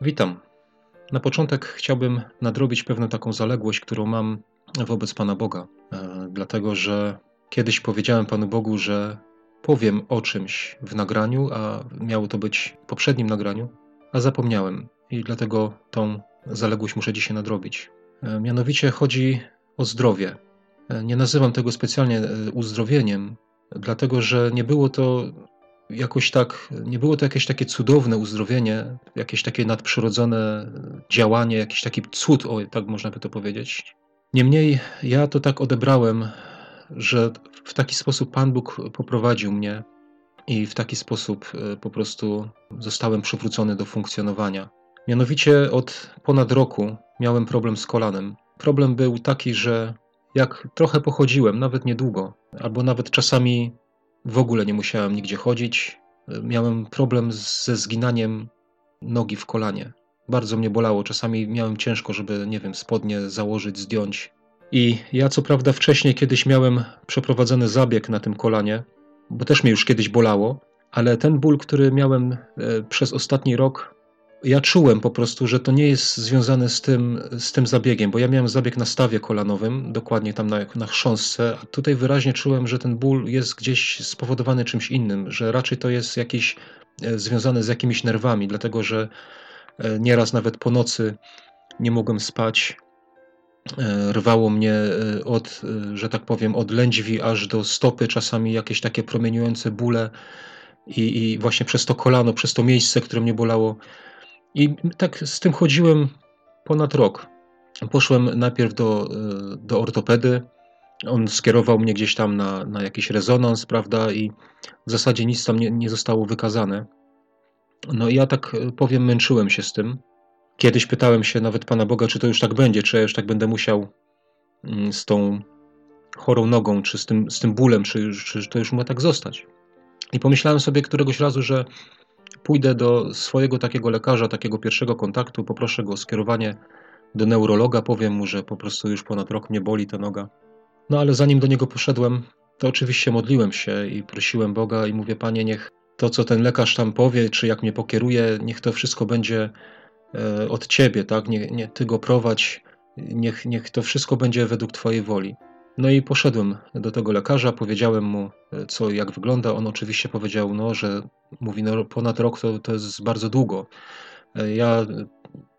Witam. Na początek chciałbym nadrobić pewną taką zaległość, którą mam wobec Pana Boga, e, dlatego że kiedyś powiedziałem Panu Bogu, że powiem o czymś w nagraniu, a miało to być w poprzednim nagraniu, a zapomniałem i dlatego tą zaległość muszę dzisiaj nadrobić. E, mianowicie chodzi o zdrowie. E, nie nazywam tego specjalnie uzdrowieniem, dlatego że nie było to jakoś tak, nie było to jakieś takie cudowne uzdrowienie, jakieś takie nadprzyrodzone działanie, jakiś taki cud, o, tak można by to powiedzieć. Niemniej ja to tak odebrałem, że w taki sposób Pan Bóg poprowadził mnie i w taki sposób e, po prostu zostałem przywrócony do funkcjonowania. Mianowicie od ponad roku miałem problem z kolanem. Problem był taki, że jak trochę pochodziłem, nawet niedługo, albo nawet czasami w ogóle nie musiałem nigdzie chodzić. Miałem problem ze zginaniem nogi w kolanie. Bardzo mnie bolało. Czasami miałem ciężko, żeby, nie wiem, spodnie założyć, zdjąć. I ja, co prawda, wcześniej kiedyś miałem przeprowadzony zabieg na tym kolanie, bo też mnie już kiedyś bolało, ale ten ból, który miałem e, przez ostatni rok, ja czułem po prostu, że to nie jest związane z tym, z tym zabiegiem, bo ja miałem zabieg na stawie kolanowym, dokładnie tam na, na a tutaj wyraźnie czułem, że ten ból jest gdzieś spowodowany czymś innym, że raczej to jest jakiś e, związane z jakimiś nerwami, dlatego że e, nieraz nawet po nocy nie mogłem spać. E, rwało mnie od, że tak powiem, od lędźwi aż do stopy, czasami jakieś takie promieniujące bóle i, i właśnie przez to kolano, przez to miejsce, które mnie bolało, i tak z tym chodziłem ponad rok. Poszłem najpierw do, e, do ortopedy. On skierował mnie gdzieś tam na, na jakiś rezonans, prawda, i w zasadzie nic tam nie, nie zostało wykazane. No i ja tak e, powiem, męczyłem się z tym. Kiedyś pytałem się nawet Pana Boga, czy to już tak będzie, czy ja już tak będę musiał mm, z tą chorą nogą, czy z tym, z tym bólem, czy, czy to już ma tak zostać. I pomyślałem sobie któregoś razu, że pójdę do swojego takiego lekarza, takiego pierwszego kontaktu, poproszę go o skierowanie do neurologa, powiem mu, że po prostu już ponad rok mnie boli ta noga. No ale zanim do niego poszedłem, to oczywiście modliłem się i prosiłem Boga i mówię, Panie, niech to, co ten lekarz tam powie, czy jak mnie pokieruje, niech to wszystko będzie e, od Ciebie, tak? Nie, nie Ty go prowadź, niech, niech to wszystko będzie według Twojej woli. No i poszedłem do tego lekarza, powiedziałem mu, e, co jak wygląda. On oczywiście powiedział, no, że mówi, no, ponad rok to, to jest bardzo długo. E, ja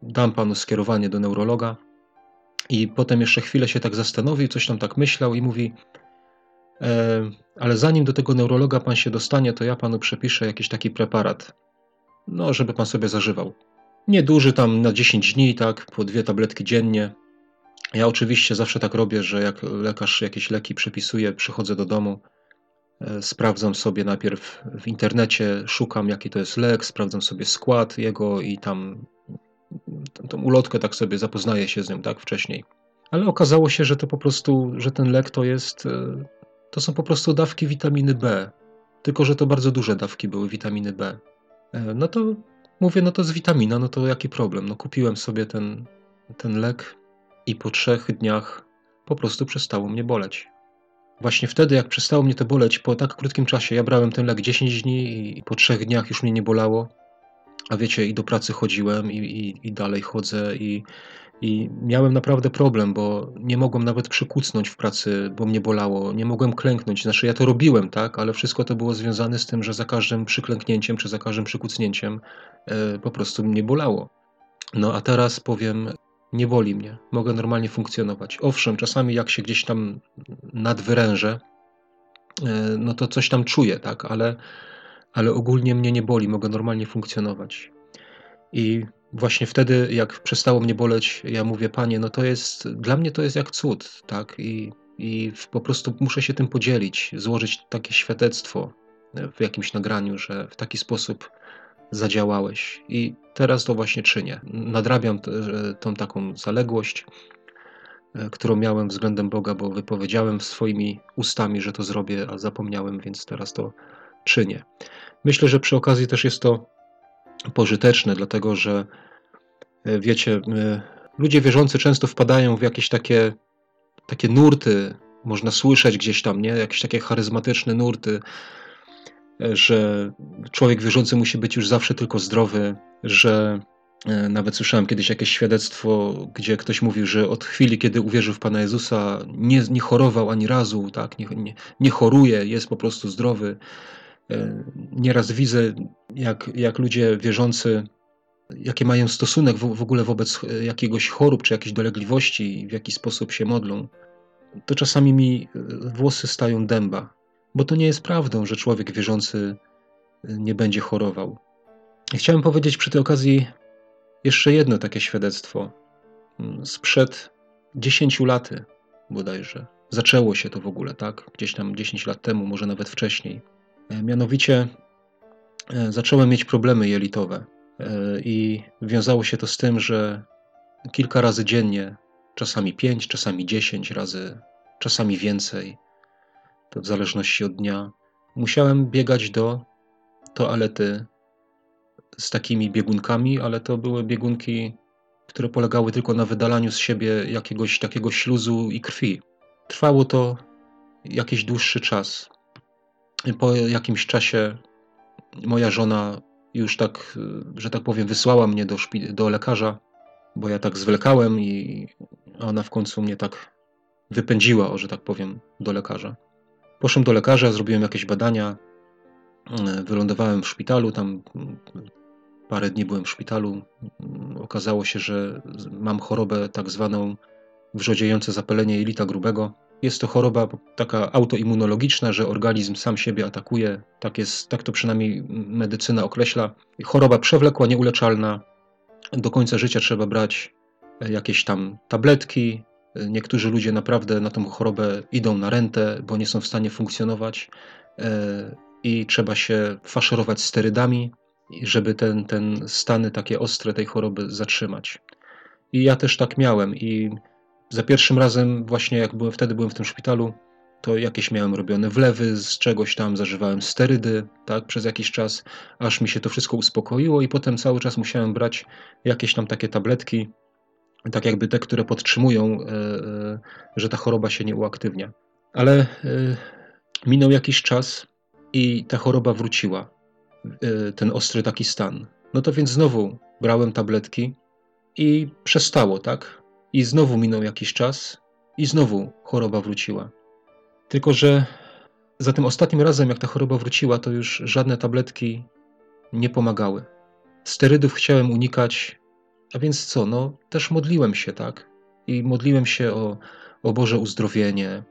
dam panu skierowanie do neurologa. I potem jeszcze chwilę się tak zastanowił, coś tam tak myślał i mówi, e, ale zanim do tego neurologa pan się dostanie, to ja panu przepiszę jakiś taki preparat, no, żeby pan sobie zażywał. Nieduży tam na 10 dni, tak, po dwie tabletki dziennie, ja oczywiście zawsze tak robię, że jak lekarz jakieś leki przepisuje, przychodzę do domu, e, sprawdzam sobie najpierw w internecie, szukam jaki to jest lek, sprawdzam sobie skład jego i tam tą ulotkę tak sobie zapoznaję się z nią tak wcześniej. Ale okazało się, że to po prostu, że ten lek to jest, e, to są po prostu dawki witaminy B. Tylko, że to bardzo duże dawki były witaminy B. E, no to mówię, no to z witamina, no to jaki problem? No kupiłem sobie ten, ten lek, i po trzech dniach po prostu przestało mnie boleć. Właśnie wtedy, jak przestało mnie to boleć, po tak krótkim czasie, ja brałem ten lek 10 dni i po trzech dniach już mnie nie bolało. A wiecie, i do pracy chodziłem, i, i, i dalej chodzę, i, i miałem naprawdę problem, bo nie mogłem nawet przykucnąć w pracy, bo mnie bolało. Nie mogłem klęknąć. Znaczy, ja to robiłem, tak, ale wszystko to było związane z tym, że za każdym przyklęknięciem czy za każdym przykucnięciem e, po prostu mnie bolało. No a teraz powiem, nie boli mnie, mogę normalnie funkcjonować. Owszem, czasami jak się gdzieś tam nadwyrężę, e, no to coś tam czuję, tak, ale, ale ogólnie mnie nie boli, mogę normalnie funkcjonować. I właśnie wtedy, jak przestało mnie boleć, ja mówię, panie, no to jest, dla mnie to jest jak cud, tak, i, i po prostu muszę się tym podzielić, złożyć takie świadectwo w jakimś nagraniu, że w taki sposób zadziałałeś. I teraz to właśnie czynię. Nadrabiam tą taką zaległość, e, którą miałem względem Boga, bo wypowiedziałem swoimi ustami, że to zrobię, a zapomniałem, więc teraz to czynię. Myślę, że przy okazji też jest to pożyteczne, dlatego że e, wiecie, ludzie wierzący często wpadają w jakieś takie, takie nurty, można słyszeć gdzieś tam, nie? Jakieś takie charyzmatyczne nurty, że człowiek wierzący musi być już zawsze tylko zdrowy, że E, nawet słyszałem kiedyś jakieś świadectwo, gdzie ktoś mówił, że od chwili, kiedy uwierzył w Pana Jezusa, nie, nie chorował ani razu, tak? nie, nie, nie choruje, jest po prostu zdrowy. E, nieraz widzę, jak, jak ludzie wierzący, jaki mają stosunek w, w ogóle wobec jakiegoś chorób czy jakiejś dolegliwości, w jaki sposób się modlą. To czasami mi włosy stają dęba, bo to nie jest prawdą, że człowiek wierzący nie będzie chorował. Chciałem powiedzieć przy tej okazji jeszcze jedno takie świadectwo. Mm, sprzed 10 lat bodajże. Zaczęło się to w ogóle, tak? Gdzieś tam 10 lat temu, może nawet wcześniej. E, mianowicie e, zacząłem mieć problemy jelitowe e, i wiązało się to z tym, że kilka razy dziennie, czasami 5, czasami 10 razy, czasami więcej, to w zależności od dnia, musiałem biegać do toalety z takimi biegunkami, ale to były biegunki, które polegały tylko na wydalaniu z siebie jakiegoś takiego śluzu i krwi. Trwało to jakiś dłuższy czas. Po jakimś czasie moja żona już tak, że tak powiem, wysłała mnie do, do lekarza, bo ja tak zwlekałem i ona w końcu mnie tak wypędziła, o, że tak powiem, do lekarza. Poszłem do lekarza, zrobiłem jakieś badania, wylądowałem w szpitalu, tam Parę dni byłem w szpitalu. Okazało się, że mam chorobę tak zwaną wrzodziejące zapalenie jelita grubego. Jest to choroba taka autoimmunologiczna, że organizm sam siebie atakuje. Tak, jest, tak to przynajmniej medycyna określa. Choroba przewlekła, nieuleczalna. Do końca życia trzeba brać jakieś tam tabletki. Niektórzy ludzie naprawdę na tą chorobę idą na rentę, bo nie są w stanie funkcjonować e, i trzeba się faszerować sterydami żeby ten, ten stany takie ostre tej choroby zatrzymać. I ja też tak miałem i za pierwszym razem właśnie jak byłem, wtedy byłem w tym szpitalu, to jakieś miałem robione wlewy z czegoś tam, zażywałem sterydy, tak, przez jakiś czas, aż mi się to wszystko uspokoiło i potem cały czas musiałem brać jakieś tam takie tabletki, tak jakby te, które podtrzymują, e, e, że ta choroba się nie uaktywnia. Ale e, minął jakiś czas i ta choroba wróciła. Ten ostry taki stan. No to więc znowu brałem tabletki i przestało, tak? I znowu minął jakiś czas i znowu choroba wróciła. Tylko, że za tym ostatnim razem, jak ta choroba wróciła, to już żadne tabletki nie pomagały. Sterydów chciałem unikać, a więc co? No, też modliłem się, tak? I modliłem się o, o Boże uzdrowienie.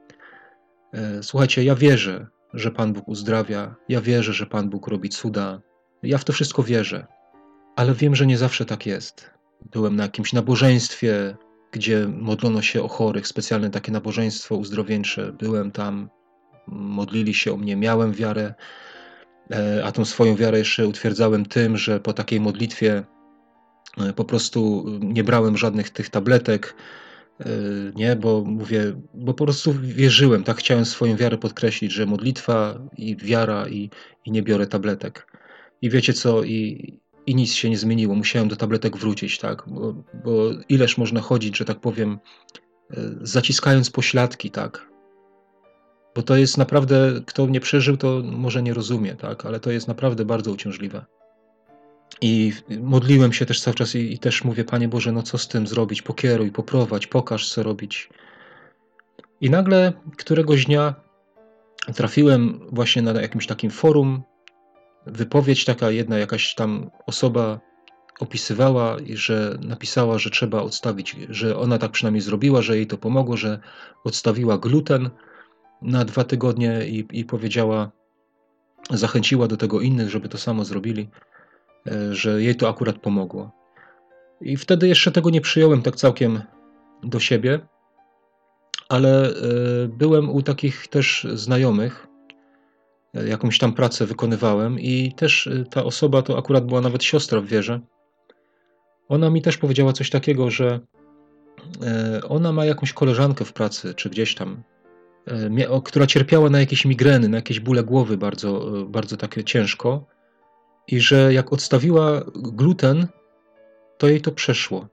E, słuchajcie, ja wierzę, że Pan Bóg uzdrawia, ja wierzę, że Pan Bóg robi cuda. Ja w to wszystko wierzę, ale wiem, że nie zawsze tak jest. Byłem na jakimś nabożeństwie, gdzie modlono się o chorych, specjalne takie nabożeństwo uzdrowieńcze. Byłem tam, modlili się o mnie, miałem wiarę, e, a tą swoją wiarę jeszcze utwierdzałem tym, że po takiej modlitwie po prostu nie brałem żadnych tych tabletek, Yy, nie, bo mówię, bo po prostu wierzyłem, tak chciałem swoją wiarę podkreślić, że modlitwa i wiara i, i nie biorę tabletek. I wiecie co, i, i nic się nie zmieniło, musiałem do tabletek wrócić, tak, bo, bo ileż można chodzić, że tak powiem, yy, zaciskając pośladki, tak, bo to jest naprawdę, kto nie przeżył, to może nie rozumie, tak, ale to jest naprawdę bardzo uciążliwe. I modliłem się też cały czas i, i, też mówię, Panie Boże, no co z tym zrobić? Pokieruj, poprowadź, pokaż, co robić. I nagle któregoś dnia trafiłem właśnie na jakimś takim forum, wypowiedź taka jedna, jakaś tam osoba opisywała że napisała, że trzeba odstawić, że ona tak przynajmniej zrobiła, że jej to pomogło, że odstawiła gluten na dwa tygodnie i, i powiedziała, zachęciła do tego innych, żeby to samo zrobili. E, że jej to akurat pomogło. I wtedy jeszcze tego nie przyjąłem tak całkiem do siebie, ale e, byłem u takich też znajomych, e, jakąś tam pracę wykonywałem i też ta osoba to akurat była nawet siostra w wierze. Ona mi też powiedziała coś takiego, że ona ma jakąś koleżankę w pracy, czy gdzieś tam, która cierpiała na jakieś migreny, na jakieś bóle głowy bardzo, bardzo takie ciężko i że jak odstawiła gluten, to jej to przeszło.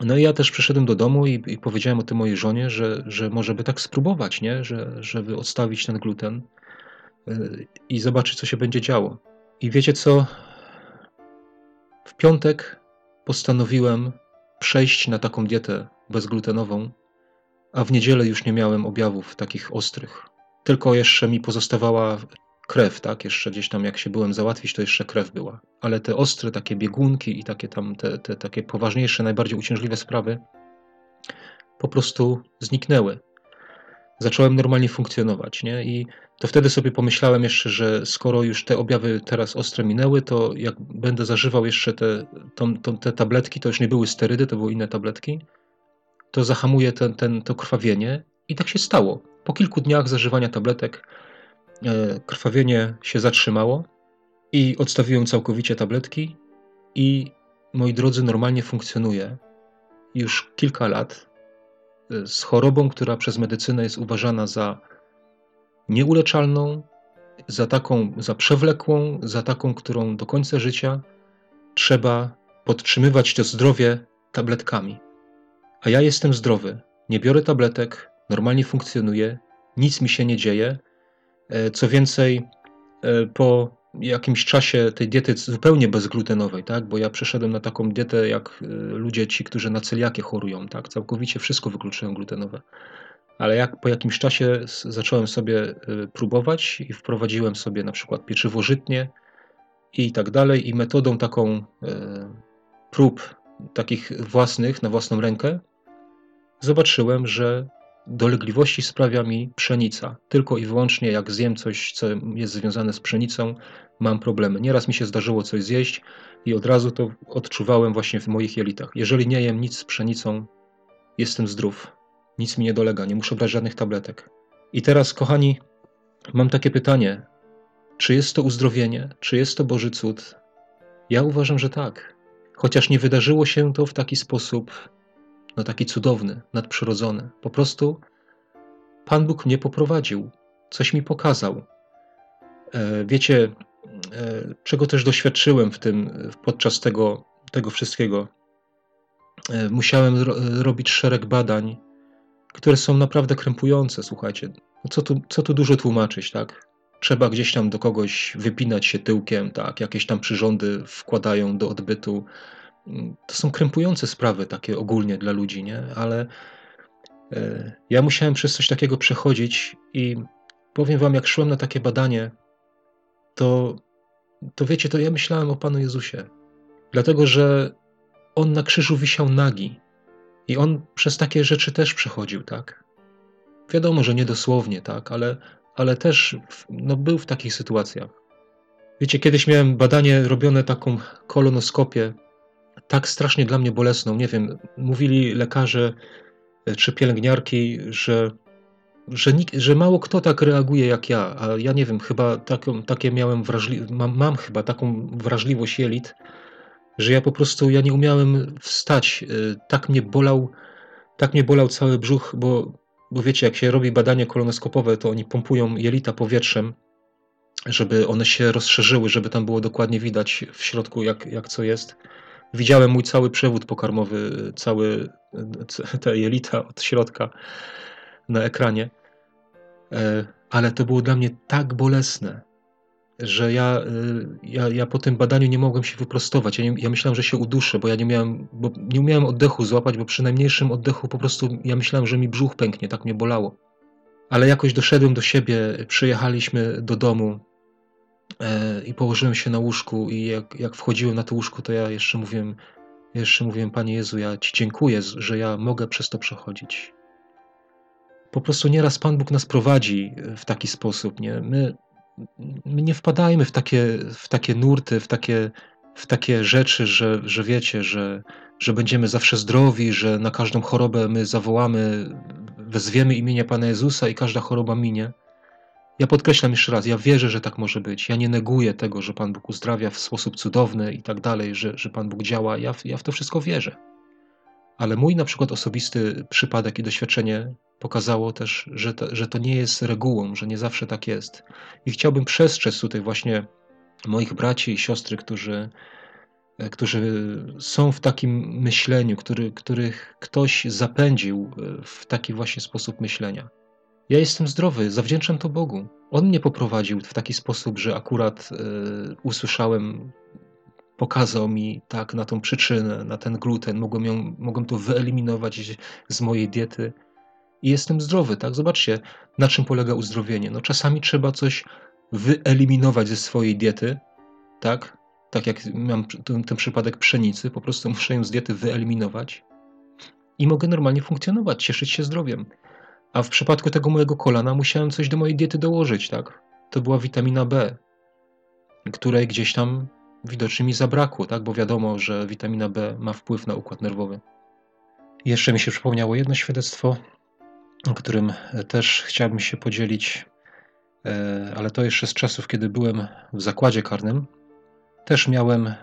No i ja też przyszedłem do domu i, i powiedziałem o tym mojej żonie, że, że może by tak spróbować, nie? Że, żeby odstawić ten gluten yy, i zobaczyć, co się będzie działo. I wiecie co? W piątek postanowiłem przejść na taką dietę bezglutenową, a w niedzielę już nie miałem objawów takich ostrych. Tylko jeszcze mi pozostawała krew, tak? Jeszcze gdzieś tam, jak się byłem załatwić, to jeszcze krew była. Ale te ostre takie biegunki i takie tam, te, te takie poważniejsze, najbardziej uciążliwe sprawy po prostu zniknęły. Zacząłem normalnie funkcjonować, nie? I to wtedy sobie pomyślałem jeszcze, że skoro już te objawy teraz ostre minęły, to jak będę zażywał jeszcze te, tą, tą, te tabletki, to już nie były sterydy, to były inne tabletki, to zahamuje ten, ten, to krwawienie. I tak się stało. Po kilku dniach zażywania tabletek krwawienie się zatrzymało i odstawiłem całkowicie tabletki i moi drodzy, normalnie funkcjonuje już kilka lat e, z chorobą, która przez medycynę jest uważana za nieuleczalną, za taką, za przewlekłą, za taką, którą do końca życia trzeba podtrzymywać to zdrowie tabletkami. A ja jestem zdrowy, nie biorę tabletek, normalnie funkcjonuję, nic mi się nie dzieje. E, co więcej, e, po jakimś czasie tej diety zupełnie bezglutenowej, tak? bo ja przeszedłem na taką dietę jak e, ludzie ci, którzy na celiakię chorują, tak? całkowicie wszystko wykluczyłem glutenowe. Ale jak po jakimś czasie zacząłem sobie próbować i wprowadziłem sobie na przykład pieczywo żytnie i tak dalej i metodą taką prób takich własnych, na własną rękę, zobaczyłem, że dolegliwości sprawia mi pszenica. Tylko i wyłącznie jak zjem coś, co jest związane z pszenicą, mam problemy. Nieraz mi się zdarzyło coś zjeść i od razu to odczuwałem właśnie w moich jelitach. Jeżeli nie jem nic z pszenicą, jestem zdrów. Nic mi nie dolega, nie muszę brać żadnych tabletek. I teraz, kochani, mam takie pytanie. Czy jest to uzdrowienie? Czy jest to Boży cud? Ja uważam, że tak. Chociaż nie wydarzyło się to w taki sposób, no taki cudowny, nadprzyrodzony. Po prostu Pan Bóg mnie poprowadził, coś mi pokazał. E, wiecie, e, czego też doświadczyłem w tym, podczas tego, tego wszystkiego. E, musiałem robić szereg badań, które są naprawdę krępujące, słuchajcie. No co, tu, co tu dużo tłumaczyć, tak? Trzeba gdzieś tam do kogoś wypinać się tyłkiem, tak? Jakieś tam przyrządy wkładają do odbytu to są krępujące sprawy takie ogólnie dla ludzi, nie? Ale e, ja musiałem przez coś takiego przechodzić i powiem wam, jak szłem na takie badanie, to, to wiecie, to ja myślałem o Panu Jezusie. Dlatego, że On na krzyżu wisiał nagi i On przez takie rzeczy też przechodził, tak? Wiadomo, że nie dosłownie, tak? Ale, ale też no, był w takich sytuacjach. Wiecie, kiedyś miałem badanie robione taką kolonoskopię tak strasznie dla mnie bolesną. Nie wiem, mówili lekarze e, czy pielęgniarki, że, że, nikt, że mało kto tak reaguje jak ja, a ja nie wiem, chyba taką, takie miałem wrażli- mam, mam chyba taką wrażliwość jelit, że ja po prostu ja nie umiałem wstać. E, tak mnie bolał, tak mnie bolał cały brzuch, bo, bo wiecie, jak się robi badanie kolonoskopowe, to oni pompują jelita powietrzem, żeby one się rozszerzyły, żeby tam było dokładnie widać w środku, jak, jak co jest. Widziałem mój cały przewód pokarmowy, cały te jelita od środka na ekranie. E, ale to było dla mnie tak bolesne, że ja, e, ja, ja po tym badaniu nie mogłem się wyprostować. Ja, nie, ja myślałem, że się uduszę, bo ja nie miałem, bo nie umiałem oddechu złapać, bo przy najmniejszym oddechu po prostu ja myślałem, że mi brzuch pęknie, tak mnie bolało. Ale jakoś doszedłem do siebie, przyjechaliśmy do domu, i położyłem się na łóżku i jak, jak wchodziłem na to łóżko, to ja jeszcze mówiłem, jeszcze mówiłem, Panie Jezu, ja Ci dziękuję, że ja mogę przez to przechodzić. Po prostu nieraz Pan Bóg nas prowadzi w taki sposób, nie? My, my nie wpadajmy w takie, w takie nurty, w takie, w takie rzeczy, że, że wiecie, że, że będziemy zawsze zdrowi, że na każdą chorobę my zawołamy, wezwiemy imienia Pana Jezusa i każda choroba minie. Ja podkreślam jeszcze raz, ja wierzę, że tak może być. Ja nie neguję tego, że Pan Bóg uzdrawia w sposób cudowny i tak dalej, że, że Pan Bóg działa. Ja, ja w to wszystko wierzę. Ale mój na przykład osobisty przypadek i doświadczenie pokazało też, że to, że to nie jest regułą, że nie zawsze tak jest. I chciałbym przestrzec tutaj właśnie moich braci i siostry, którzy, którzy są w takim myśleniu, który, których ktoś zapędził w taki właśnie sposób myślenia. Ja jestem zdrowy, zawdzięczam to Bogu. On mnie poprowadził w taki sposób, że akurat y, usłyszałem pokazał mi tak na tą przyczynę, na ten gluten, mogłem, ją, mogłem to wyeliminować z mojej diety i jestem zdrowy, tak? Zobaczcie, na czym polega uzdrowienie. No czasami trzeba coś wyeliminować ze swojej diety, tak? Tak jak mam ten, ten przypadek pszenicy, po prostu muszę ją z diety wyeliminować i mogę normalnie funkcjonować, cieszyć się zdrowiem. A w przypadku tego mojego kolana musiałem coś do mojej diety dołożyć, tak? To była witamina B, której gdzieś tam widocznie mi zabrakło, tak? Bo wiadomo, że witamina B ma wpływ na układ nerwowy. jeszcze mi się przypomniało jedno świadectwo, o którym też chciałbym się podzielić, e, ale to jeszcze z czasów, kiedy byłem w zakładzie karnym. Też miałem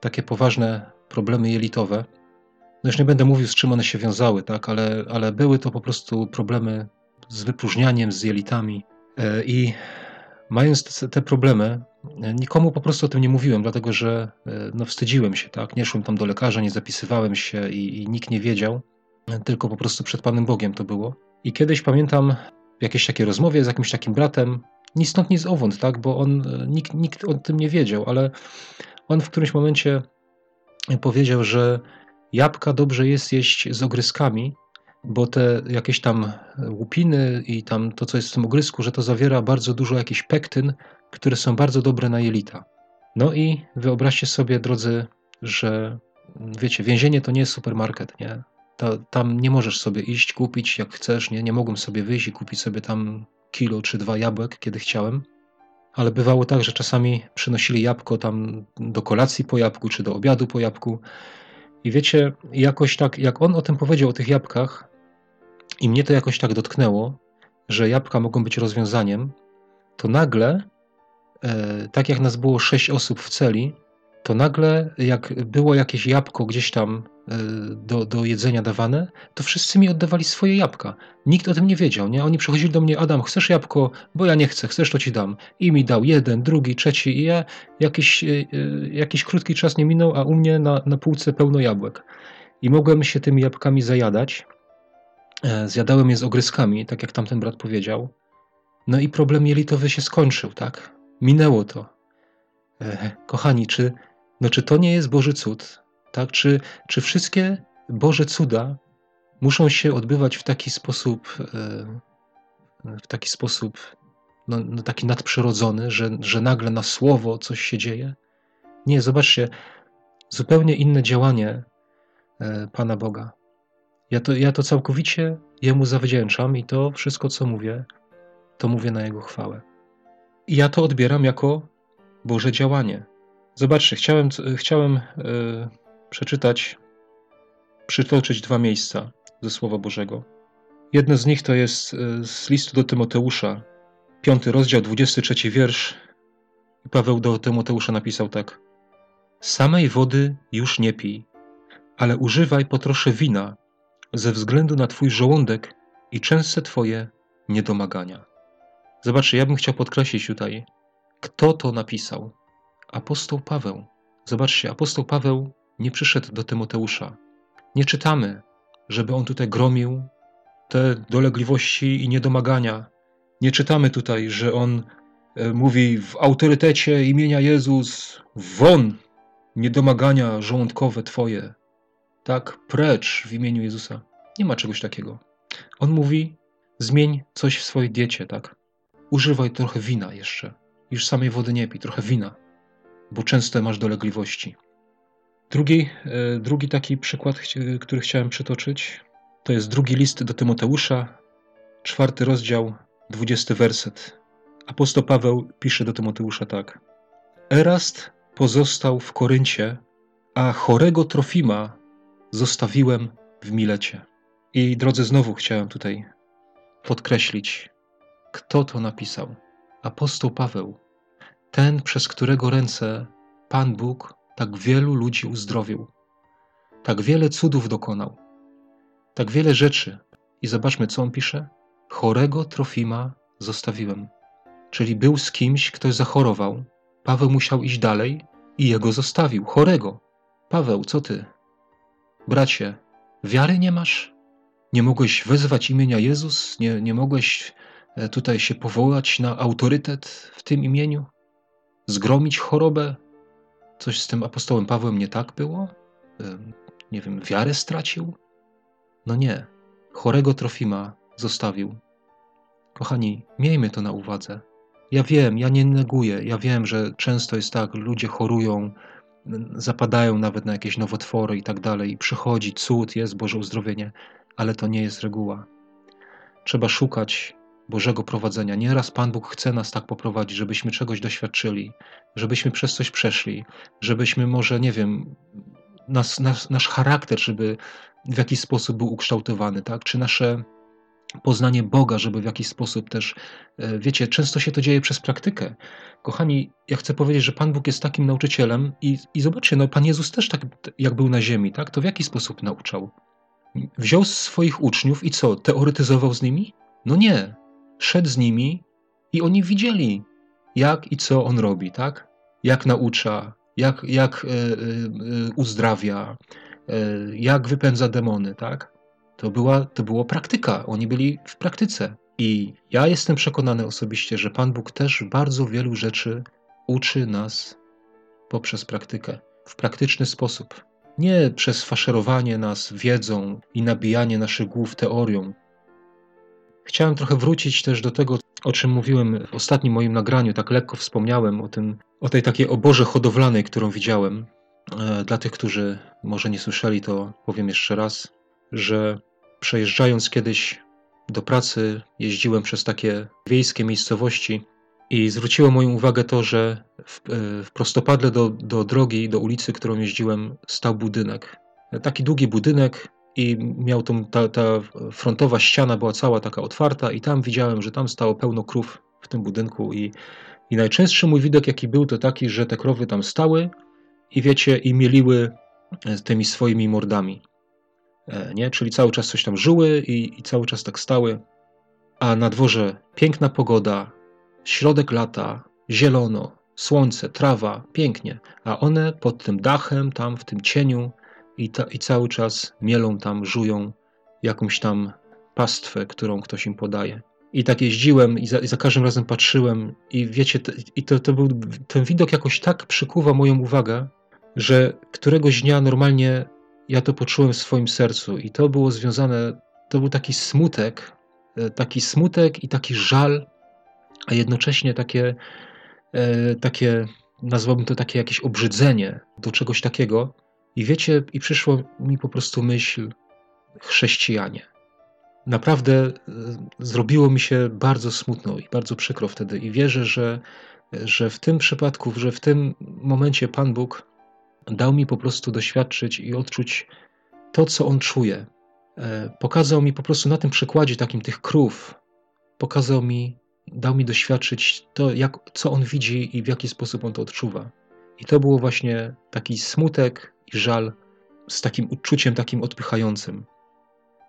takie poważne problemy jelitowe. No już nie będę mówił, z czym one się wiązały, tak, ale, ale były to po prostu problemy z wypróżnianiem, z jelitami. E, I mając te problemy, nikomu po prostu o tym nie mówiłem, dlatego że e, no, wstydziłem się, tak? Nie szłem tam do lekarza, nie zapisywałem się i, i nikt nie wiedział, tylko po prostu przed Panem Bogiem to było. I kiedyś pamiętam w jakiejś takiej rozmowie z jakimś takim bratem, ni stąd, ni z owąd, tak? Bo on, e, nikt, nikt o tym nie wiedział, ale on w którymś momencie powiedział, że jabłka dobrze jest jeść z ogryskami, bo te jakieś tam łupiny i tam to, co jest w tym ogrysku, że to zawiera bardzo dużo jakichś pektyn, które są bardzo dobre na jelita. No i wyobraźcie sobie, drodzy, że wiecie, więzienie to nie jest supermarket, nie? Ta, tam nie możesz sobie iść, kupić jak chcesz, nie? Nie mogłem sobie wyjść i kupić sobie tam kilo czy dwa jabłek, kiedy chciałem. Ale bywało tak, że czasami przynosili jabłko tam do kolacji po jabłku, czy do obiadu po jabłku. I wiecie, jakoś tak, jak on o tym powiedział, o tych jabłkach, i mnie to jakoś tak dotknęło, że jabłka mogą być rozwiązaniem, to nagle, e, tak jak nas było sześć osób w celi, to nagle, jak było jakieś jabłko gdzieś tam e, do, do jedzenia dawane, to wszyscy mi oddawali swoje jabłka. Nikt o tym nie wiedział, nie? Oni przychodzili do mnie, Adam, chcesz jabłko? Bo ja nie chcę, chcesz, to ci dam. I mi dał jeden, drugi, trzeci i ja jakiś, e, jakiś krótki czas nie minął, a u mnie na, na półce pełno jabłek. I mogłem się tymi jabłkami zajadać. E, zjadałem je z ogryskami, tak jak tamten brat powiedział. No i problem jelitowy się skończył, tak? Minęło to. E, kochani, czy, no czy to nie jest Boży cud? Tak? Czy, czy wszystkie Boże cuda muszą się odbywać w taki sposób, e, w taki sposób, no, no taki nadprzyrodzony, że, że nagle na słowo coś się dzieje? Nie, zobaczcie, zupełnie inne działanie Pana Boga. Ja to, ja to całkowicie Jemu zawdzięczam i to wszystko, co mówię, to mówię na Jego chwałę. I ja to odbieram jako Boże działanie. Zobaczcie, chciałem, chciałem yy, przeczytać, przytoczyć dwa miejsca ze Słowa Bożego. Jedno z nich to jest e, z listu do Tymoteusza, piąty rozdział, 23 wiersz. Paweł do Tymoteusza napisał tak. Samej wody już nie pij, ale używaj po trosze wina, ze względu na Twój żołądek i częste Twoje niedomagania. Zobaczcie, ja bym chciał podkreślić tutaj, kto to napisał. Apostoł Paweł. Zobaczcie, apostoł Paweł nie przyszedł do Tymoteusza. Nie czytamy, żeby on tutaj gromił te dolegliwości i niedomagania. Nie czytamy tutaj, że on e, mówi w autorytecie imienia Jezus, won niedomagania żołądkowe Twoje tak, precz w imieniu Jezusa. Nie ma czegoś takiego. On mówi, zmień coś w swojej diecie, tak? Używaj trochę wina jeszcze. Już samej wody nie pij, trochę wina, bo często masz dolegliwości. Drugi, e, drugi taki przykład, który chciałem przytoczyć, to jest drugi list do Tymoteusza, czwarty rozdział, dwudziesty werset. Apostoł Paweł pisze do Tymoteusza tak. Erast pozostał w Koryncie, a chorego Trofima zostawiłem w Milecie. I drodzy, znowu chciałem tutaj podkreślić, kto to napisał. Apostoł Paweł, ten, przez którego ręce Pan Bóg tak wielu ludzi uzdrowił, tak wiele cudów dokonał, tak wiele rzeczy. I zobaczmy, co on pisze. Chorego Trofima zostawiłem. Czyli był z kimś, ktoś zachorował. Paweł musiał iść dalej i jego zostawił, chorego. Paweł, co ty? Bracie, wiary nie masz? Nie mogłeś wezwać imienia Jezus? Nie, nie mogłeś e, tutaj się powołać na autorytet w tym imieniu? Zgromić chorobę? Coś z tym apostołem Pawłem nie tak było? Nie wiem, wiarę stracił? No nie. Chorego Trofima zostawił. Kochani, miejmy to na uwadze. Ja wiem, ja nie neguję, ja wiem, że często jest tak, ludzie chorują, zapadają nawet na jakieś nowotwory i tak dalej, przychodzi cud, jest Boże uzdrowienie, ale to nie jest reguła. Trzeba szukać Bożego prowadzenia. Nieraz Pan Bóg chce nas tak poprowadzić, żebyśmy czegoś doświadczyli, żebyśmy przez coś przeszli, żebyśmy może, nie wiem, nas, nas, nasz charakter, żeby w jakiś sposób był ukształtowany, tak? Czy nasze poznanie Boga, żeby w jakiś sposób też, e, wiecie, często się to dzieje przez praktykę. Kochani, ja chcę powiedzieć, że Pan Bóg jest takim nauczycielem i, i zobaczcie, no Pan Jezus też tak, jak był na ziemi, tak? To w jaki sposób nauczał? Wziął swoich uczniów i co? Teoretyzował z nimi? No nie. Szedł z nimi i oni widzieli, jak i co on robi, tak? Jak naucza, jak, jak e, e, uzdrawia, jak wypędza demony, tak? To była, to było praktyka. Oni byli w praktyce. I ja jestem przekonany osobiście, że Pan Bóg też bardzo wielu rzeczy uczy nas poprzez praktykę, w praktyczny sposób. Nie przez faszerowanie nas wiedzą i nabijanie naszych głów teorią. Chciałem trochę wrócić też do tego, o czym mówiłem w ostatnim moim nagraniu, tak lekko wspomniałem o, tym, o tej takiej oborze hodowlanej, którą widziałem. E, dla tych, którzy może nie słyszeli, to powiem jeszcze raz, że Przejeżdżając kiedyś do pracy, jeździłem przez takie wiejskie miejscowości i zwróciło moją uwagę to, że w, e, w prostopadle do, do drogi, do ulicy, którą jeździłem, stał budynek. Taki długi budynek i miał tą, ta, ta frontowa ściana była cała taka otwarta i tam widziałem, że tam stało pełno krów w tym budynku i, i najczęstszy mój widok jaki był to taki, że te krowy tam stały i wiecie, i mieliły e, tymi swoimi mordami. E, nie? Czyli cały czas coś tam żyły i, i cały czas tak stały. A na dworze piękna pogoda, środek lata, zielono, słońce, trawa, pięknie. A one pod tym dachem, tam w tym cieniu i, ta, i cały czas mielą tam, żują jakąś tam pastwę, którą ktoś im podaje. I tak jeździłem i za, i za każdym razem patrzyłem i wiecie, i to, to był, ten widok jakoś tak przykuwa moją uwagę, że któregoś dnia normalnie ja to poczułem w swoim sercu i to było związane, to był taki smutek, e, taki smutek i taki żal, a jednocześnie takie, e, takie nazwałbym to takie jakieś obrzydzenie do czegoś takiego. I wiecie, i przyszło mi po prostu myśl chrześcijanie. Naprawdę e, zrobiło mi się bardzo smutno i bardzo przykro wtedy. I wierzę, że, że w tym przypadku, że w tym momencie Pan Bóg dał mi po prostu doświadczyć i odczuć to, co on czuje. E, pokazał mi po prostu na tym przykładzie takim tych krów, pokazał mi, dał mi doświadczyć to, jak, co on widzi i w jaki sposób on to odczuwa. I to było właśnie taki smutek i żal z takim uczuciem takim odpychającym.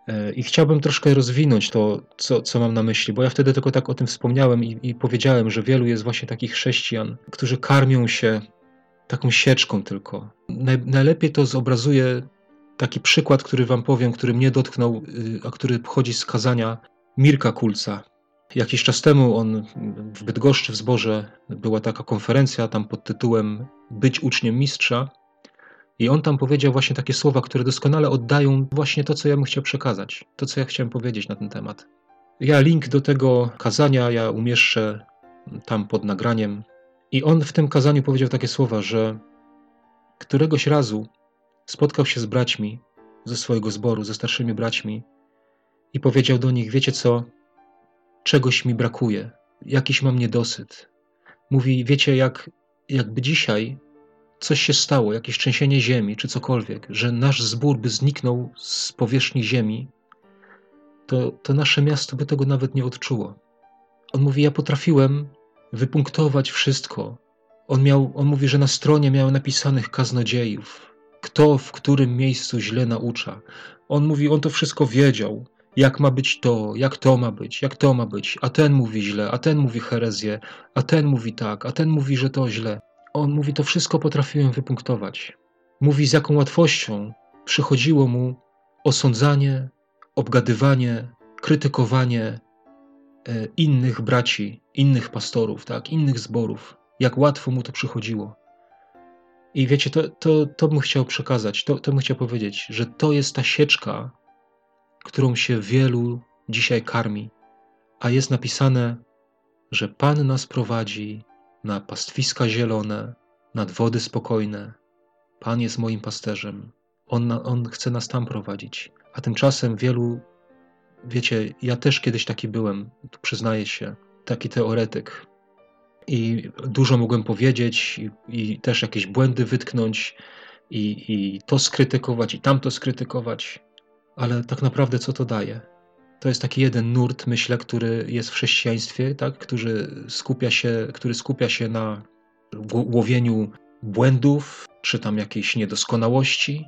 E, I chciałbym troszkę rozwinąć to, co, co mam na myśli, bo ja wtedy tylko tak o tym wspomniałem i, i powiedziałem, że wielu jest właśnie takich chrześcijan, którzy karmią się taką sieczką tylko. Naj, najlepiej to zobrazuje taki przykład, który wam powiem, który mnie dotknął, y, a który pochodzi z kazania Mirka Kulca. Jakiś czas temu on w Bydgoszczy w Zborze była taka konferencja tam pod tytułem Być uczniem mistrza i on tam powiedział właśnie takie słowa, które doskonale oddają właśnie to, co ja bym chciał przekazać, to, co ja chciałem powiedzieć na ten temat. Ja link do tego kazania ja umieszczę tam pod nagraniem, i on w tym kazaniu powiedział takie słowa, że któregoś razu spotkał się z braćmi ze swojego zboru, ze starszymi braćmi i powiedział do nich: Wiecie co? Czegoś mi brakuje, jakiś mam niedosyt. Mówi: Wiecie, jak, jakby dzisiaj coś się stało, jakieś trzęsienie ziemi czy cokolwiek, że nasz zbór by zniknął z powierzchni ziemi, to, to nasze miasto by tego nawet nie odczuło. On mówi: Ja potrafiłem wypunktować wszystko. On, miał, on mówi, że na stronie miał napisanych kaznodziejów, kto w którym miejscu źle naucza. On mówi, on to wszystko wiedział, jak ma być to, jak to ma być, jak to ma być, a ten mówi źle, a ten mówi herezję, a ten mówi tak, a ten mówi, że to źle. On mówi, to wszystko potrafiłem wypunktować. Mówi, z jaką łatwością przychodziło mu osądzanie, obgadywanie, krytykowanie, E, innych braci, innych pastorów, tak, innych zborów, jak łatwo mu to przychodziło. I wiecie, to, to, to bym chciał przekazać, to, to bym chciał powiedzieć, że to jest ta sieczka, którą się wielu dzisiaj karmi. A jest napisane, że Pan nas prowadzi na pastwiska zielone, nad wody spokojne. Pan jest moim pasterzem. On, on chce nas tam prowadzić. A tymczasem wielu, wiecie, ja też kiedyś taki byłem, przyznaję się, taki teoretyk. I dużo mogłem powiedzieć, i, i też jakieś błędy wytknąć, i, i to skrytykować, i tamto skrytykować. Ale tak naprawdę co to daje? To jest taki jeden nurt, myślę, który jest w chrześcijaństwie, tak? który, skupia się, który skupia się na łowieniu błędów, czy tam jakiejś niedoskonałości,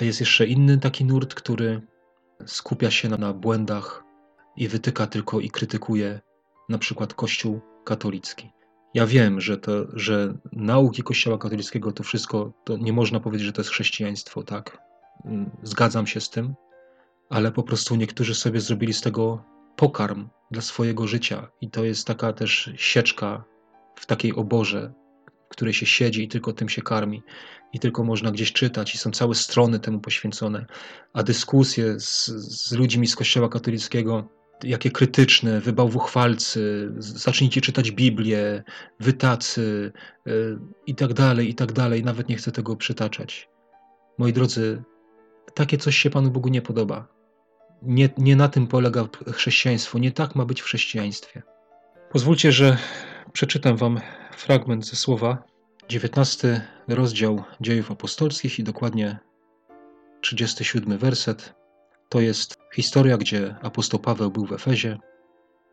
a jest jeszcze inny taki nurt, który skupia się na, na błędach i wytyka tylko i krytykuje na przykład Kościół katolicki. Ja wiem, że, to, że nauki Kościoła katolickiego to wszystko, to nie można powiedzieć, że to jest chrześcijaństwo, tak? Mm, zgadzam się z tym, ale po prostu niektórzy sobie zrobili z tego pokarm dla swojego życia i to jest taka też sieczka w takiej oborze, w której się siedzi i tylko tym się karmi i tylko można gdzieś czytać i są całe strony temu poświęcone, a dyskusje z, z ludźmi z kościoła katolickiego jakie krytyczne, wybałwuchwalcy, zacznijcie czytać Biblię, wytacy yy, i tak dalej, i tak dalej. Nawet nie chcę tego przytaczać. Moi drodzy, takie coś się Panu Bogu nie podoba. Nie, nie na tym polega chrześcijaństwo, nie tak ma być w chrześcijaństwie. Pozwólcie, że przeczytam Wam fragment ze słowa, 19 rozdział Dziejów Apostolskich i dokładnie 37 werset. To jest historia, gdzie apostoł Paweł był w Efezie.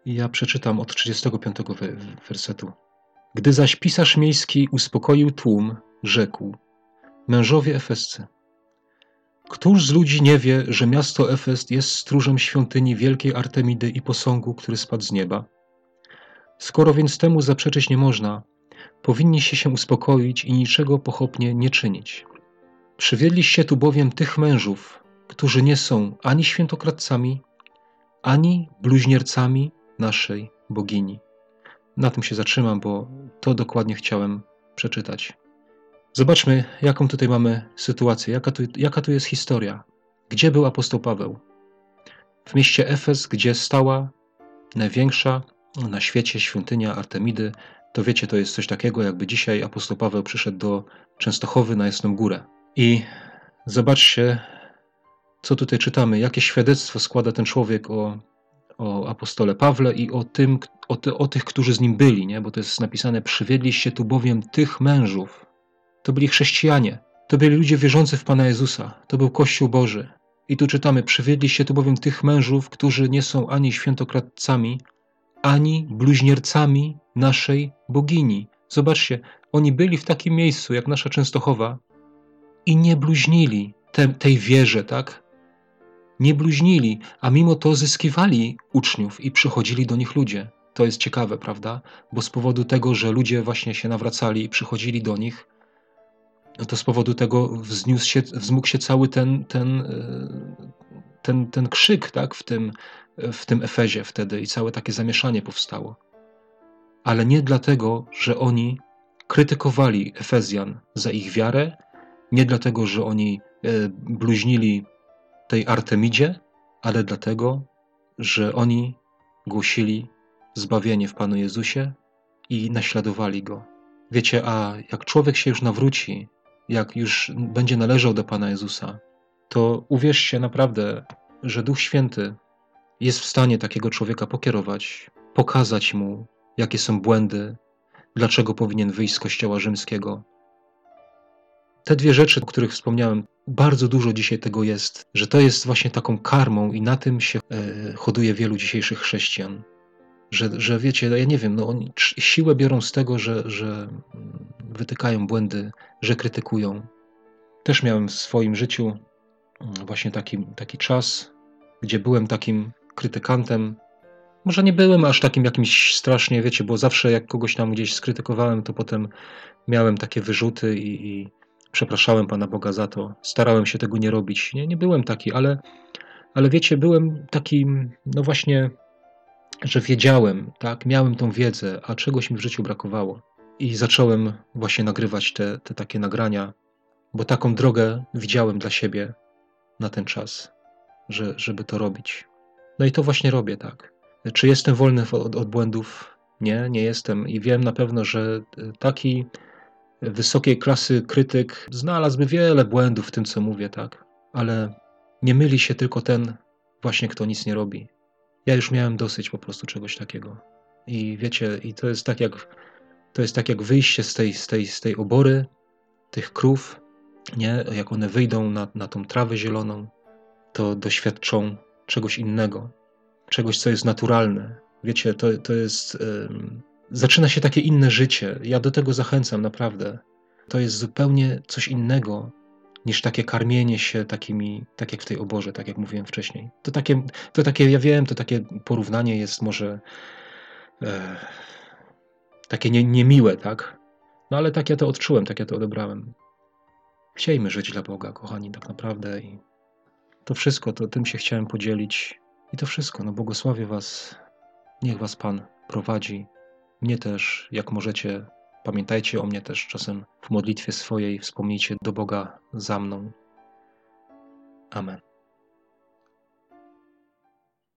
I ja przeczytam od 35 wersetu. Gdy zaś pisarz miejski uspokoił tłum, rzekł: Mężowie efescy, Któż z ludzi nie wie, że miasto Efes jest stróżem świątyni wielkiej Artemidy i posągu, który spadł z nieba? Skoro więc temu zaprzeczyć nie można, powinniście się uspokoić i niczego pochopnie nie czynić. Przywiedliście tu bowiem tych mężów, którzy nie są ani świętokradcami, ani bluźniercami naszej bogini. Na tym się zatrzymam, bo to dokładnie chciałem przeczytać. Zobaczmy, jaką tutaj mamy sytuację, jaka tu, jaka tu jest historia. Gdzie był apostoł Paweł? W mieście Efes, gdzie stała największa na świecie świątynia Artemidy. To wiecie, to jest coś takiego, jakby dzisiaj apostoł Paweł przyszedł do Częstochowy na Jasną Górę. I zobaczcie, co tutaj czytamy, jakie świadectwo składa ten człowiek o, o apostole Pawle i o, tym, o, ty, o tych, którzy z nim byli, nie? bo to jest napisane, przywiedliście tu bowiem tych mężów. To byli chrześcijanie, to byli ludzie wierzący w Pana Jezusa, to był Kościół Boży. I tu czytamy, przywiedliście tu bowiem tych mężów, którzy nie są ani świętokradcami, ani bluźniercami naszej bogini. Zobaczcie, oni byli w takim miejscu jak nasza Częstochowa i nie bluźnili te, tej wierze, tak? Nie bluźnili, a mimo to zyskiwali uczniów i przychodzili do nich ludzie. To jest ciekawe, prawda? Bo z powodu tego, że ludzie właśnie się nawracali i przychodzili do nich, no to z powodu tego wzniósł się, wzmógł się cały ten, ten, e, ten, ten krzyk tak? w, tym, w tym Efezie wtedy i całe takie zamieszanie powstało. Ale nie dlatego, że oni krytykowali Efezjan za ich wiarę, nie dlatego, że oni e, bluźnili tej Artemidzie, ale dlatego, że oni głosili zbawienie w Panu Jezusie i naśladowali Go. Wiecie, a jak człowiek się już nawróci, jak już będzie należał do Pana Jezusa, to uwierzcie naprawdę, że Duch Święty jest w stanie takiego człowieka pokierować, pokazać mu, jakie są błędy, dlaczego powinien wyjść z Kościoła Rzymskiego. Te dwie rzeczy, o których wspomniałem, bardzo dużo dzisiaj tego jest, że to jest właśnie taką karmą i na tym się e, hoduje wielu dzisiejszych chrześcijan. Że, że wiecie, ja nie wiem, no oni siłę biorą z tego, że, że wytykają błędy, że krytykują. Też miałem w swoim życiu mm, właśnie taki, taki czas, gdzie byłem takim krytykantem. Może nie byłem aż takim jakimś strasznie, wiecie, bo zawsze jak kogoś tam gdzieś skrytykowałem, to potem miałem takie wyrzuty i, i przepraszałem Pana Boga za to. Starałem się tego nie robić. Nie, nie byłem taki, ale, ale wiecie, byłem takim, no właśnie, że wiedziałem, tak, miałem tą wiedzę, a czegoś mi w życiu brakowało. I zacząłem właśnie nagrywać te, te takie nagrania, bo taką drogę widziałem dla siebie na ten czas, że, żeby to robić. No i to właśnie robię, tak. Czy jestem wolny od, od błędów? Nie, nie jestem. I wiem na pewno, że taki wysokiej klasy krytyk znalazłby wiele błędów w tym, co mówię, tak. Ale nie myli się tylko ten właśnie, kto nic nie robi. Ja już miałem dosyć po prostu czegoś takiego. I wiecie, i to jest tak jak, to jest tak jak wyjście z tej, z tej, z tej obory, tych krów, nie? Jak one wyjdą na, na tą trawę zieloną, to doświadczą czegoś innego, czegoś, co jest naturalne. Wiecie, to, to jest. zaczyna się takie inne życie. Ja do tego zachęcam, naprawdę. To jest zupełnie coś innego niż takie karmienie się takimi, tak jak w tej oborze, tak jak mówiłem wcześniej. To takie, to takie ja wiem, to takie porównanie jest może e, takie nie, niemiłe, tak? No ale tak ja to odczułem, tak ja to odebrałem. Chciejmy żyć dla Boga, kochani, tak naprawdę. I to wszystko, to tym się chciałem podzielić. I to wszystko, no błogosławię Was. Niech Was Pan prowadzi. Mnie też, jak możecie, pamiętajcie o mnie też czasem w modlitwie swojej, wspomnijcie do Boga za mną. Amen.